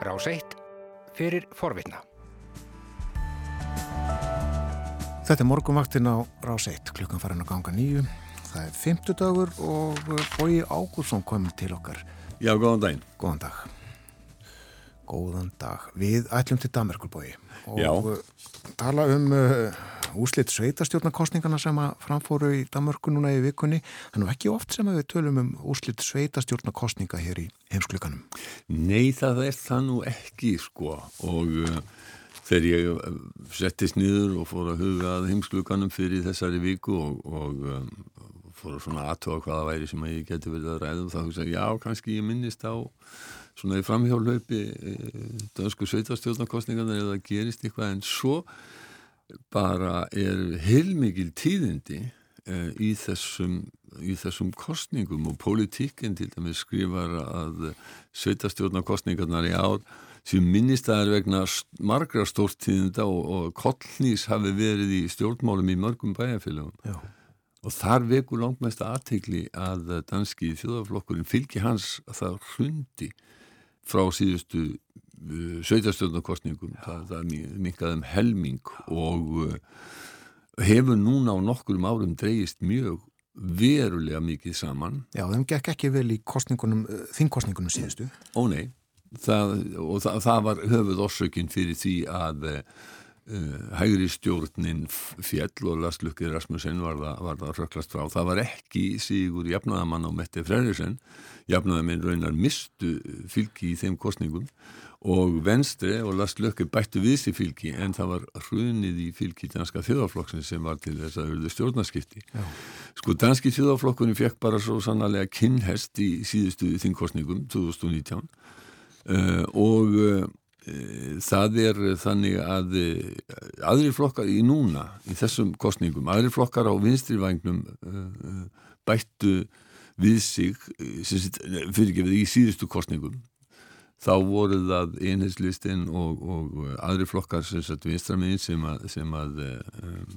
Rás 1 fyrir forvitna. Þetta er morgunvaktin á Rás 1, klukkan farin að ganga nýju. Það er 50 dagur og Bói Ágúrsson komið til okkar. Já, góðan daginn. Góðan dag. Góðan dag. Við ætlum til Damerkulbói og Já. tala um uh, úslit sveitastjórnarkostningana sem að framfóru í Damerku núna í vikunni. Nú ekki oft sem að við tölum um úslit sveitastjórnarkostninga hér í heimsklukanum. Nei, það er það nú ekki, sko. Og uh, þegar ég uh, settist niður og fór að huga að heimsklukanum fyrir þessari viku og, og um, fór að svona aðtóa hvaða væri sem að ég geti verið að ræða og þá hugsa ég, já, kannski ég minnist á svona í framhjálaupi e, dönsku sveitastjórnarkostningarna eða gerist eitthvað en svo bara er heilmikil tíðindi e, í, þessum, í þessum kostningum og politíkinn til dæmis skrifar að sveitastjórnarkostningarnar í ár sem minnistæðar vegna st- margra stórtíðinda og, og kollnís hafi verið í stjórnmálum í mörgum bæjarfélagum og þar vekur langt mest aðtegli að danski þjóðaflokkurinn fylgi hans að það hrundi frá síðustu uh, sveitastjórnarkostningum það, það minkaði um helming og uh, hefur núna á nokkurum árum dreigist mjög verulega mikið saman. Já, þeim gekk ekki vel í kostningunum, uh, þingkostningunum síðustu. Ó nei, það, og það, það var höfuð orsökin fyrir því að uh, hægri stjórnin f- fjall og Lastlukki Rasmussen var það, var það röklast frá. Það var ekki sigur jafnaðamann á Mette Freyrisson, jafnaðamenn raunar mistu fylgi í þeim kostningum og Venstre og Lastlukki bættu við sér fylgi en það var hrunið í fylgi danska þjóðaflokksins sem var til þess að auðvitað stjórnarskipti. Já. Sko, danski þjóðaflokkurinn fekk bara svo sannarlega kinnhest í síðustu þingkostningum 2019 uh, og uh, það er þannig að uh, aðri flokkar í núna í þessum kostningum, aðri flokkar á vinstri vagnum uh, bættu við sig sem sagt, fyrirgefið í síðustu kostningum þá voru það einherslistin og, og uh, aðri flokkar sem sagt vinstramiðin sem að, sem að um,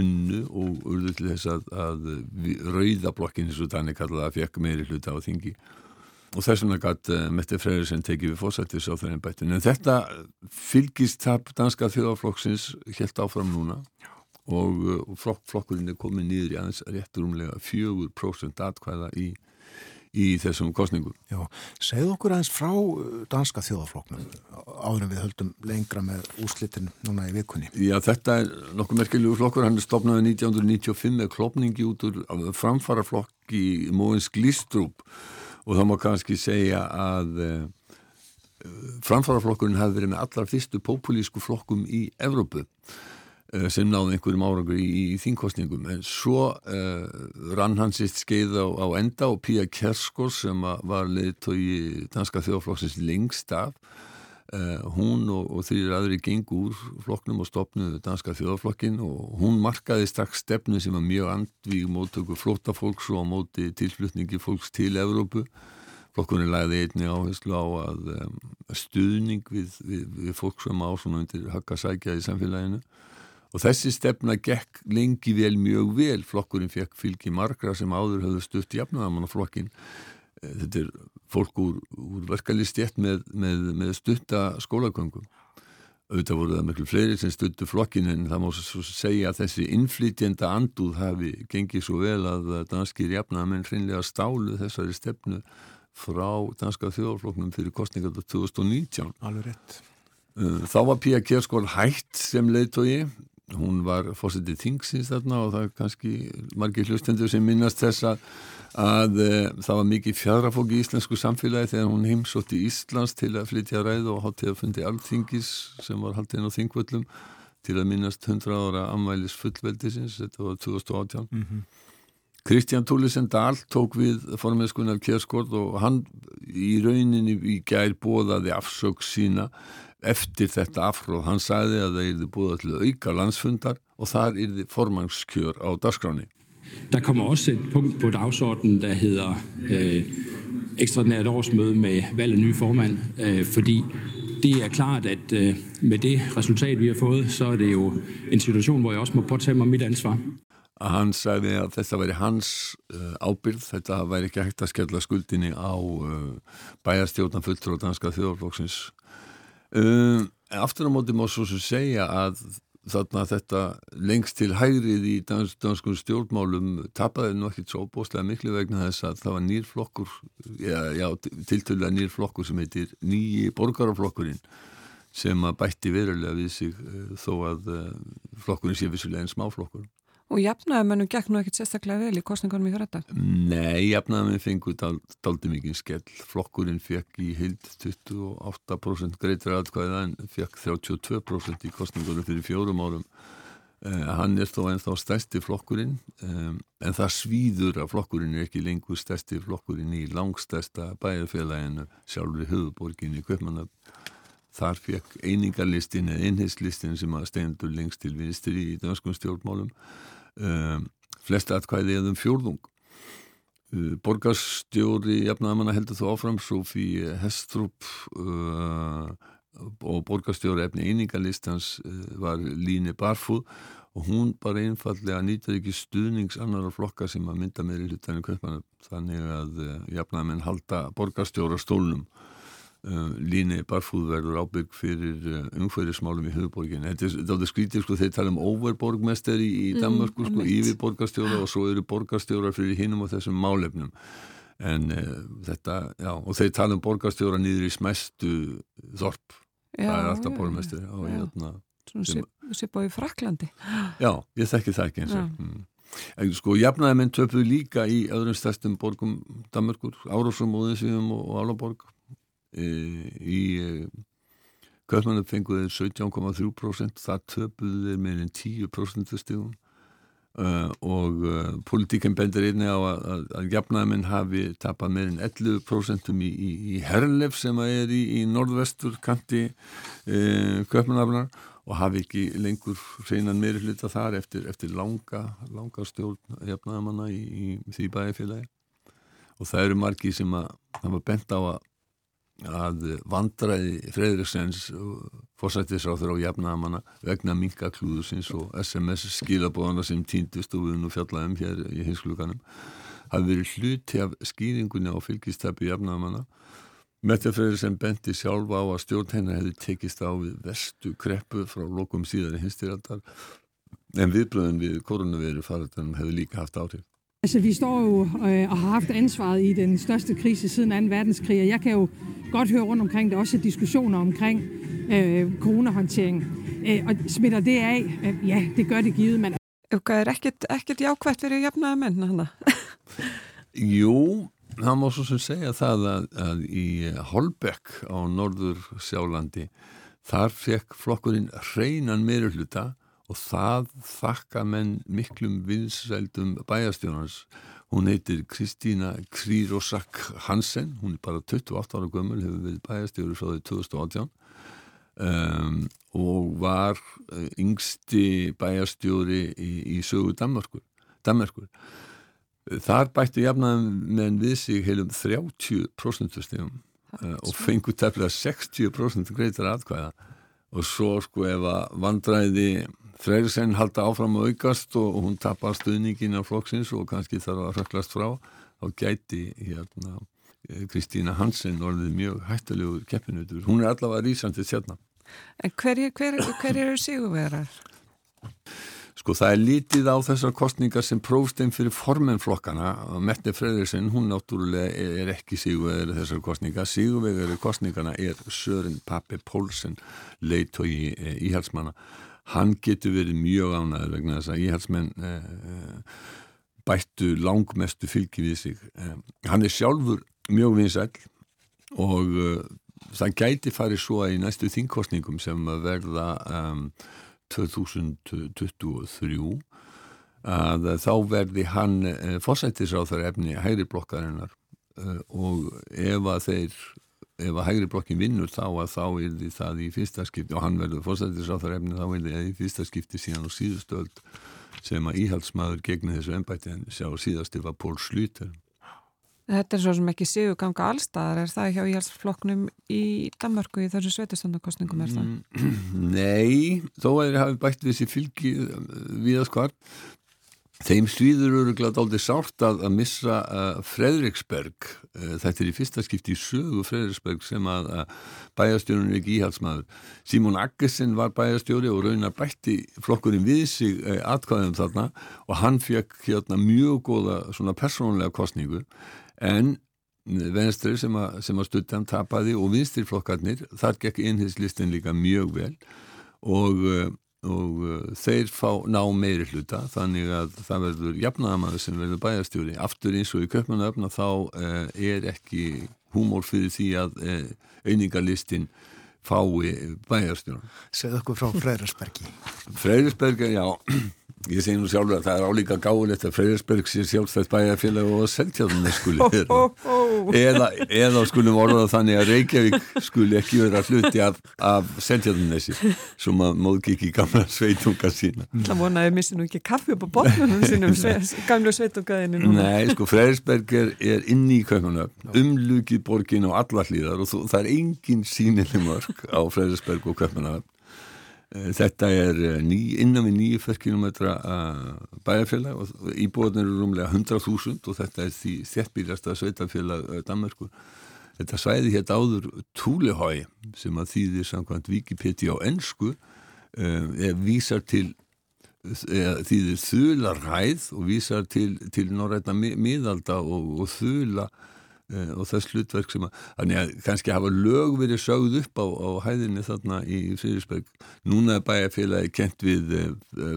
unnu og urðu til þess að, að rauðablokkin eins og þannig kallaða fekk meiri hluta á þingi. Og þess vegna gætt uh, Mette Freyrisson tekið við fósættis á þeirra bættin en þetta fylgist tap danska þjóðaflokksins helt áfram núna og, og flokk, flokkurinn er komið niður í aðeins rétt rúmlega 4% atkvæða í, í þessum kostningum Já, segðu okkur aðeins frá uh, danska þjóðafloknum áður en við höldum lengra með úslitin núna í vikunni. Já, þetta er nokkuð merkilegu flokkur, hann er stopnaði 1995 með klopningi út úr framfaraflokki Móins Glistrup. Og þá má kannski segja að uh, framfaraflokkurinn hafi verið með allra fyrstu populísku flokkum í Evrópu sem náði einhverjum árangur í, í þingkostningum en svo uh, rann hann sitt skeið á, á enda og Pia Kerskos sem var leiðtói danska þjóðflokksins lengst af Uh, hún og, og þrýr aðri gengu úr flokknum og stopnuðu danska þjóðaflokkin og hún markaði strax stefnu sem var mjög andvíg móttöku flóta fólks og móti tilflutningi fólks til Evrópu. Flokkunni lagði einni áherslu á að um, stuðning við, við, við fólk sem á svona undir hakka sækja í samfélaginu og þessi stefna gekk lengi vel mjög vel. Flokkurinn fekk fylgi margra sem áður höfðu stutt jafnaðamann á flokkin þetta er fólk úr, úr verkalistjætt með, með, með stutta skólagöngum auðvitað voru það miklu fleiri sem stuttu flokkin en það má svo segja að þessi innflytjenda andúð hafi gengið svo vel að danskir jafnamenn hreinlega stálu þessari stefnu frá danska þjóðarflokknum fyrir kostningar 2019 Alveg rétt. Þá var Pía Kjærskól hætt sem leiðtói hún var fórsetið þingsins þarna og það er kannski margir hlustendur sem minnast þess að, e, það var mikið fjadrafók í íslensku samfélagi þegar hún heimsótti Íslands til að flytja ræð og hátti að fundi alþingis sem var haldinn á þingvöllum til að minnast 100 ára ammælis fullveldisins, þetta var 2018 Mm -hmm. Kristján Túlisen Dahl tók við formiðskunar Kjærskóld og hann í rauninni í gær bóðaði afsöks sína eftir þetta afhróð. Hann sagði að það erði búið til auka landsfundar og þar erði formangskjör á dagskráni. Der kommer også et punkt på dagsordenen, der hedder øh, ekstraordinært årsmøde med valg af ny formand, øh, fordi det er klart, at øh, med det resultat, vi har fået, så er det jo en situation, hvor jeg også må påtage mig mit ansvar. Að hann sagði að þetta væri hans uh, ábyrð, þetta væri ekki hægt að skella skuldinni á uh, bæjarstjórnan fulltrú og danska þjóðarflokksins um, aftur á móti má svo sem segja að þarna þetta lengst til hægrið í dans, danskum stjórnmálum tapaði nú ekkert svo bóstlega miklu vegna þess að það var nýrflokkur já, já tiltölulega nýrflokkur sem heitir nýji borgaraflokkurinn sem að bætti verulega við sig uh, þó að flokkurinn sé vissulega en smáflokkur Og jafnaðamennum gekk nú ekkert sérstaklega vel í kostningunum í þetta? Nei, jafnaðamenn fengur daldi mikið skell. Flokkurinn fekk í hild 28% greitur aðkvæða en fekk 32% í kostningunum fyrir fjórum árum. Eh, hann er þó ennþá stærsti flokkurinn um, en það svíður að flokkurinn er ekki lengur stærsti flokkurinn í langstærsta bæjarfélaginu sjálfur í höfuborgin í Kvöpmanab. Þar fekk einingarlistin eða einheitslistin sem að steindur lengst til vinstri í danskum stjórnmálum um, flest atkvæði eða um fjórðung. Uh, borgarstjóri jafnaðamanna heldur þú áfram Sofí Hestrup uh, og borgarstjóri efni einingalistans uh, var Líni Barfúð og hún bara einfallega nýtar ekki stuðnings annara flokka sem að mynda meiri hlutan í köpmanum þannig að uh, jafnaðamenn halda borgarstjóra stólnum Uh, líni barfúð verður ábygg fyrir uh, umhverjusmálum í höfuborgin þetta er þetta skrítið sko, þeir tala um overborgmester í, í Danmarku, mm, sko, yfir borgarstjóra og svo eru borgarstjóra fyrir hinnum og þessum málefnum. En uh, þetta, já, og þeir tala um borgarstjóra nýður í smæstu þorp, já, það er alltaf borgmester og hérna Sitt á í Fraklandi Já, ég þekki það ekki eins og mm. En sko, jafnaði menn töpuð líka í öðrum stærstum borgum Danmarkur, Árásum, Óðinsvíðum og Álaborg í Kaupmannum fenguði 17,3% það töpuði þeir meirinn 10% stíðum uh, og uh, politíkinn bendur einni á að, að, að jafnaðamenn hafi tapað meirinn 11% í, í, í Herlef sem er í, í norðvestur kanti uh, Kaupmannafnar og hafi ekki lengur hreinan meiri hluta þar eftir, eftir langa, langa stjórn jafnaðamanna í, því bæjarfélagi. Og það eru margi sem að hafa bent á að að vandræði Freiriksens fórsættisráður á jafnamanna vegna minkaklúðusins og SMS skilabóðana sem týndist og við nú fjallaðum hér í hinskluganum hafi verið hluti af skýringunni á fylgistæpi jafnamanna Mette Freiriksen benti sjálfa á að stjórn hennar hefði tekist á við vestu kreppu frá lokum síðan í hinstyrjaldar en viðbröðin við koronaviru farðarinn hefði líka haft áhrif Altså, vi står jo øh, og har haft ansvaret i den største krise siden 2. verdenskrig, og jeg kan jo godt høre rundt omkring, der også er diskussioner omkring øh, coronahåndtering. Øh, og smitter det af? Øh, ja, det gør det givet, men... Hvað er ekkert, ekkert jákvægt fyrir jafnaða menn hana? Jú, það má svo sem segja það að, að í Holbeck á norður sjálandi þar fekk flokkurinn hreinan meirulhuta og það þakka menn miklum vinsældum bæjastjónans hún heitir Kristína Krýrosak Hansen. Hún er bara 28 ára gömul hefur við bæjastjóri frá því 2018 um, og var eh, yngsti bæjastjóri í, í sögu Danmarkur Danmarkur þar bættu jafnaðum menn við sig heilum 30% stíðum uh, og fengu tefnilega 60% greitar aðkvæða og svo sko ef að vandræði Freyrisegn halda áfram að aukast og hún tapar stuðningin af flokksins og kannski þarf að röklast frá þá gæti hérna Kristína Hansen orðið mjög hættilegur keppinutur. Hún er allavega rýsandi þérna. En hver, hver, hver eru sigurverar? Sko það er lítið á þessar kostningar sem prófstein fyrir formennflokkana Mette Freyrisegn, hún náttúrulega er ekki sigurvegar þessar kostningar. Sigurvegar kostningana er Sören Pappe Pólsen leitói íhalsmanna hann getur verið mjög ánæður vegna þess að íhalsmenn eh, eh, bættu langmestu fylgi við sig. Eh, hann er sjálfur mjög vinsæl og eh, það gæti farið svo að í næstu þingkostningum sem verða um, 2023 að þá verði hann eh, fórsættisráþar efni hægri blokkarinnar eh, og ef að þeir ef að hægri blokkin vinnur þá að þá er því það í fyrsta skipti og hann verður fórstættis á þar efni þá er því að í fyrsta skipti síðan og síðustöld sem að íhaldsmaður gegna þessu ennbætti en sjá síðasti var Pól Slúter Þetta er svo sem ekki séu ganga allstaðar, er það hjá íhaldsflokknum í Danmarku í þessu sveitastöndarkostningum er það? Mm, nei, þó að það hafi bætt þessi fylgi við að skvar þeim svíður eru glæð aldrei sárt að, að missa uh, Fredriksberg uh, þetta er í fyrsta skipti í sögu Fredriksberg sem að, að bæjastjórun er ekki íhalsmaður Simon Aggesen var bæjastjóri og raunar bætti flokkurinn við sig uh, atkvæðum þarna og hann fekk hérna mjög góða svona persónlega kostningu en venstri sem að, að stuttan tapaði og vinstirflokkarnir þar gekk einhilslistin líka mjög vel. Og og uh, þeir fá ná meiri hluta þannig að það verður jafnaðamæður sem verður bæjarstjóri. Aftur eins og í köpmanöfna þá uh, er ekki húmór fyrir því að uh, auningarlistin fái bæjarstjóri Segð okkur frá Freyrisbergi Freyrisberg, já Ég segi nú sjálfur að það er álíka gáðilegt að Freyrisberg sé sjálfstætt bæjarfélag og Seltjarnar skuli vera. Eða, eða skulum orða þannig að Reykjavík skuli ekki vera hluti af, af Seltjarnarnesi sem að móðk ekki gamla sveitunga sína. Það vonaði að missi nú ekki kaffi upp á botnunum sínum gamlu sveitungaðinu Nei, sko, Freyrisberg er, er inni í Kaupanöfn, umlugið borgin á alla hlýðar og það er engin sínileg mörg á Freyrisberg og Kaupanöfn Þetta er ný, innan við nýju fyrrkilometra bæjarfélag og íbúðan eru rúmlega 100.000 og þetta er því þéttbílasta sveitafélag Danmarkur. Þetta svæði hér áður Túlehói sem að þýðir samkvæmt Wikipedia á ennsku er vísar til þýðir þularæð og vísar til, til norrætna miðalda og, og þula og þess hlutverk sem að, að kannski hafa lög verið sögð upp á, á hæðinni þarna í Frýrisberg núna er bæjarfélagi kent við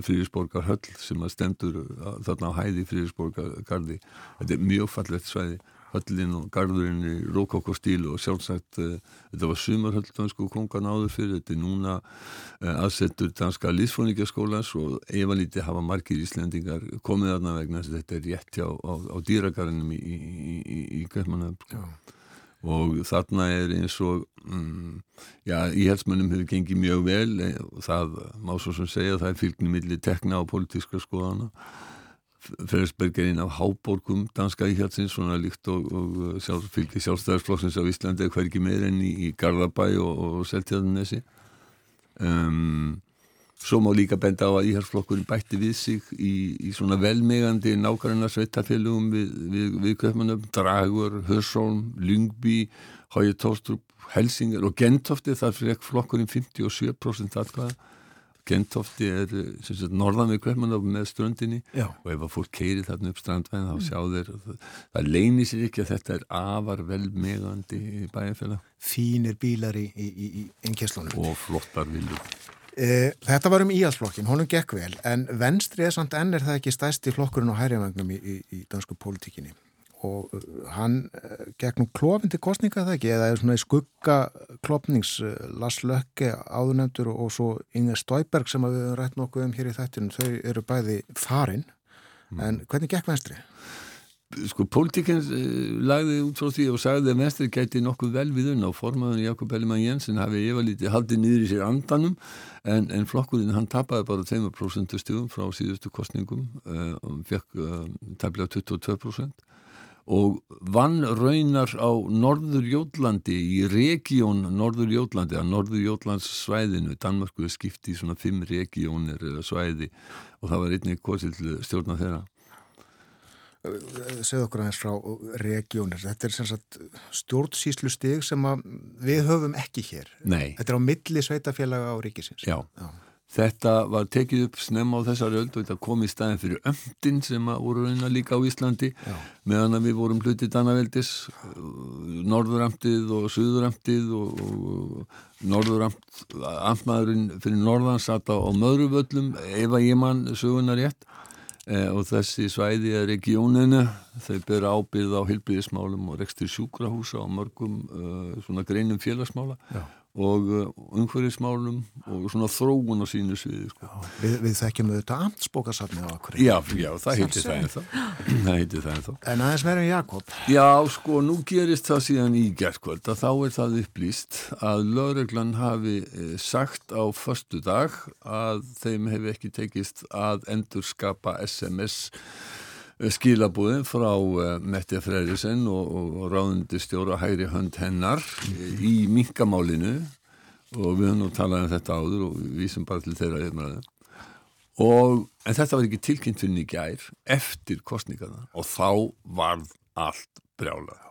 Frýrisborgar höll sem að stendur þarna á hæði Frýrisborgargarði þetta er mjög fallegt svæði höllin og garðurinn í rókokostíl og sjálfsagt uh, þetta var sumarhöll dansku kongan áður fyrir þetta er núna uh, aðsettur danska lísfóningaskólans og efalíti hafa margir íslendingar komið aðna vegna þess að þetta er rétt hjá á, á dýragarðinum í, í, í, í Götmanöfn og þarna er eins og um, já, íhalsmönnum hefur gengið mjög vel. Og það má svo sem segja það er fylgni millir tekna og politíska skoðana Fredsberg er einn af háborgum danska íhjaldsins, svona líkt og, og sjálf, fylgir sjálfstæðarsflokksins á Íslandi eða hver ekki meir enn í, í Garðabæ og, og Seltjarnesi um, Svo má líka benda á að íhjaldsflokkurinn bætti við sig í, í svona velmegandi nákvæmna sveitafélugum við, við, við Köpmanöfn, Dragur, Hörsholm, Lyngby, Hói Tóstrup, Helsinger og Gentofti, þar fyrir flokkurinn 57% atkvæða Gentofti er sagt, norðan við Kveimann með ströndinni. Já. og ef að fólk keiri þarna upp strandvæðin þá sjá þeir það, það leynir sér ekki að þetta er afar velmegandi bæjarfélag. Fínir bílar í, í, í, í ennkesslunum og flottar viljur e, Þetta var um íhalsflokkin, honum gekk vel en venstri er samt enn er það ekki stæsti flokkurinn og hæriðvagnum í dansku pólitíkinni og hann gegnum klófindi kostninga það ekki eða er svona í skugga klopnings Lars Lökke áðunendur og svo Inger Stauberg sem við höfum rætt nokkuð um hér í þættinum þau eru bæði farin mm. en hvernig gekk venstri? Sko pólitíkinn lagði út frá því og sagði að venstri gæti nokkuð vel við unna og formaðun Jakob Ellimann Jensen hafi yfirlítið haldið niður í sér andanum en, en flokkurinn hann tapaði bara 2% stugum frá síðustu kostningum uh, og fekk uh, taflega 22% og vann raunar á Norður Jótlandi í region Norður Jótlandi að Norður Jótlands svæðinu Danmarku skipti í svona fimm regionir eða svæði og það var einnig kosið til stjórna þeirra. Segð okkur aðeins frá regionir. Þetta er sem sagt stjórnsýslu stig sem við höfum ekki hér. Nei. Þetta er á milli sveitafélaga á ríkisins. Já, Já. Þetta var tekið upp snemma á þessari öld og þetta kom í staðin fyrir öndin sem voru raunar líka á Íslandi. Já. meðan að við vorum hlutið Danaveldis Norðuramtið og Suðuramtið og, og Norðuramtmaðurinn fyrir Norðan satt á, Möðruvöllum ef að ég mann söguna rétt. E, og þessi svæði er regioninu. Þau byrja ábyrð á hilbyrðismálum og rekstur sjúkrahúsa og mörgum uh, svona greinum félagsmála. Já og umhverfismálum og svona þróun á sínu sviði sko. Við, við þekkjum auðvitað amtsbókarsafni á okkur Já, já, það heitir það ennþá. Það heitir það ennþá. En aðeins verðum Jakob. Já, sko, nú gerist það síðan í gerðkvöld að þá er það upplýst að lögreglan hafi sagt á förstu dag að þeim hefur ekki tekist að endurskapa SMS skilabúðin frá uh, Metti Freyrisson og, og, og ráðundi stjóra hægri hönd hennar í minkamálinu. Og við höfum nú talað um þetta áður og við sem bara til þeirra hefum og, en þetta var ekki tilkynnt fyrir í gær eftir kostningarna og þá varð allt brjálað.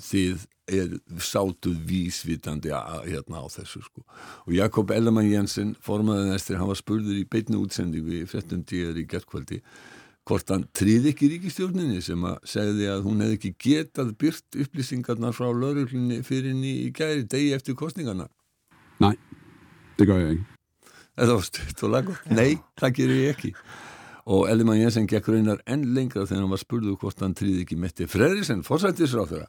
Þið er sátuð vísvitandi að, hérna á þessu sko. og Jakob Ellemann Jensen formaðið næstir, hann var spurður í beitnu útsendingu í frettum tíðar í gerðkvöldi hvort hann tríði ekki ríkistjórninni sem að segði að hún hefði ekki getað byrt upplýsingarna frá lauruglunni fyrir henni í gæri degi eftir kostningarna Nej, det gør jeg ikke. Þetta var stutt og lagur. Nei, það gerir ég ekki. Og Ellimann Jensen gekk raunar enn lengra þegar hann var spurðu hvort hann tríði ekki Metti Freyrísen, fórsættisráþurra,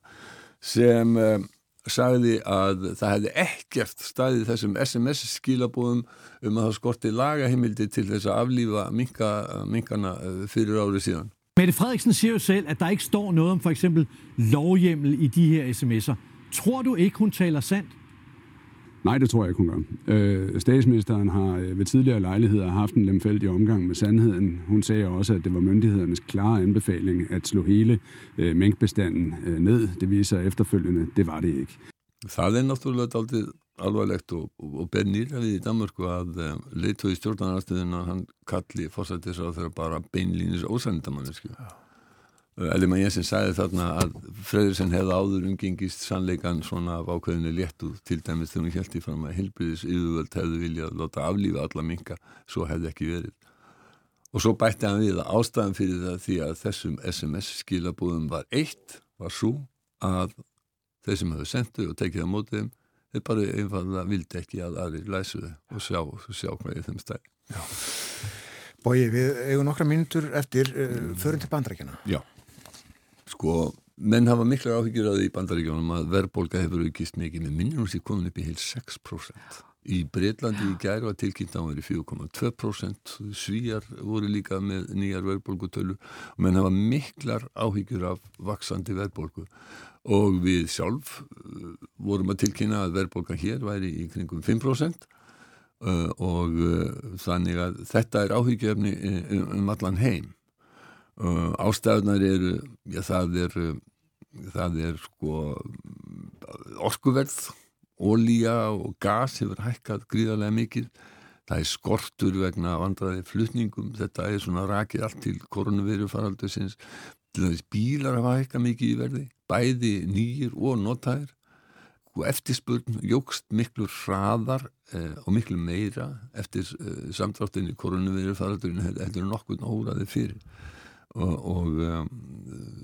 sem um, sagði að það hefði ekkert staðið þessum SMS skilabóðum um að það skorti lagaheimildi til þess að aflífa minka, minkana eh, fyrir árið síðan. Mette Frederiksen siger jo selv, at der ikke står noget om for eksempel lovhjemmel i de her sms'er. Tror du ikke, hun taler sandt? Nej, det tror jeg ikke, hun gør. Øh, statsministeren har øh, ved tidligere lejligheder haft en lemfældig omgang med sandheden. Hun sagde også, at det var myndighedernes klare anbefaling at slå hele øh, mængdbestanden øh, ned. Det viser efterfølgende, det var det ikke. Það er náttúrulega aldrei alvarlegt og, og ber nýra við í Danmarku að um, leitói stjórnarnarstöðuna hann kalli fórsættis á þeirra bara beinlýnis ósændamannisku. Elima Jensen sagði þarna að Freyðursen hefði áður umgengist sannleikan svona af ákveðinu léttu til dæmis þegar hún held í fram að helbriðis yfirvöld hefði viljað láta aflífa alla minka, svo hefði ekki verið. Og svo bætti hann við að ástæðan fyrir það því að þessum SMS skilabúðum var eitt, var svo að þeir sem hefðu sendu og tekið á mótið þeim, þeir bara einfallega vildi ekki að aðri læsu þau og sjá, sjá hvað í þeim stæði. Bói, við eigum nokkra mínutur eftir uh, förum til bandrækjana. Já. Sko, menn hafa mikla áhyggjur að því í bandaríkjónum að verðbólka hefur aukist mikið með minnum sér komin upp í heil 6%. Í Breitlandi í gæri var tilkynnt á verið 4,2%, svíjar voru líka með nýjar verðbólgutölu og menn hafa miklar áhyggjur af vaksandi verðbólgu og við sjálf uh, vorum að tilkynna að verðbólka hér væri í kringum 5% uh, og uh, þannig að þetta er áhyggjufni um, um allan heim. Uh, ástæðunar eru, já það er, það er sko orkuverð, ólíja og gas hefur hækkað gríðarlega mikið. Það er skortur vegna vandraði flutningum, þetta er svona rakið allt til koronaviru faraldusins. Til þess bílar hafa hækkað mikið í verði, bæði nýjir og notaðir og eftirspurn jógst miklu hraðar eh, og miklu meira eftir eh, samtráttinni koronaviru faraldurinn heldur nokkur óraði fyrir og, og um,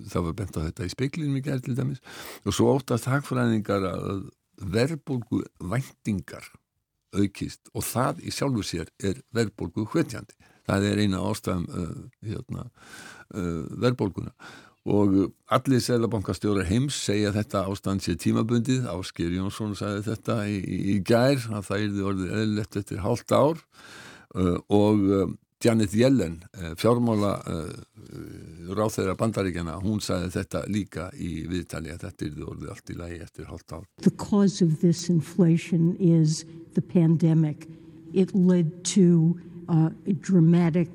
það var bent á þetta í speiklinum í gerð til dæmis. Og svo óttast hagfræðingar að verðbólgu væntingar aukist og það í sjálfu sér er verðbólgu hvetjandi það er eina ástæðum uh, hérna, uh, verðbólguna. Og allir selabankastjórar heims segja þetta ástand sé tímabundið. Ásker Jónsson sagði þetta í, í, gær að það er orðið eðlert eftir hálft ár. Uh, og um, Janet Yellen, fjármála ráþeira bandaríkjana, hún sagði þetta líka í viðtali að þetta er orðið allt í lagi eftir ár. The cause of this inflation is the pandemic. It led to uh, a dramatic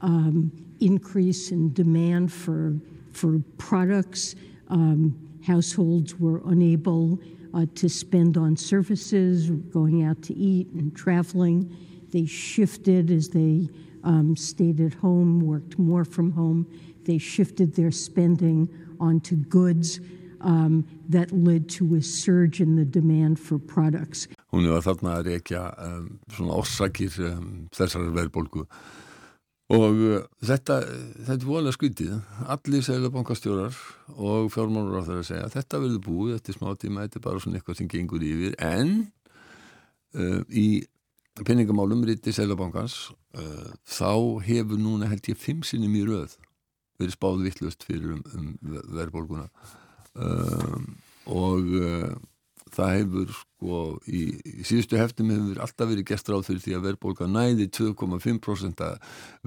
um, increase in demand for, for products. Um, households were unable uh, to spend on services, going out to eat and traveling. They shifted as they um, stayed at home, worked more from home. They shifted their spending onto goods um, that led to a surge in the demand for products. Hún var þarna að reykja um, svona orsakir um, þessar verðbólgu og uh, þetta, þetta er volið skvítið. Allir seglabankastjórar og fjármálur á að segja að þetta verður búið eftir smá tíma, þetta er bara svona eitthvað sem gengur yfir en uh, í peningamálum riti seglabankans uh, þá hefur núna held ég fimm sinnum í röð verið spáð vittlust fyrir um, um verðbólguna. Um, og uh, það hefur sko í, í síðustu heftum hefur alltaf verið gert ráð fyrir því að verðbólga næði 2,5%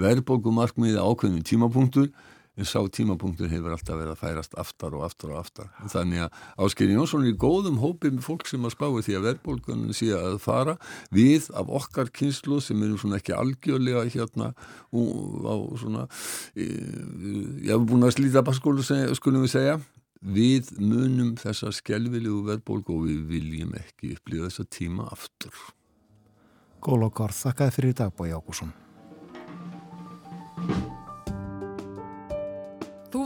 verðbólgumarkmiði ákveðnum tímapunktur en sá tímapunktur hefur alltaf verið að færast aftar og aftar og aftar. Þannig að Ásker Jónsson er í góðum hópi með fólk sem að spáði því að verðbólgunum sé að fara við af okkar kynslu sem eru svona ekki algjörlega hérna á svona ég hef búin að slíta baskólu skulum við segja við munum þessa skelvilegu verðbólgu og við viljum ekki upplýða þessa tíma aftur. Góð og góð, þakkaði fyrir í dag Bói Ágússon.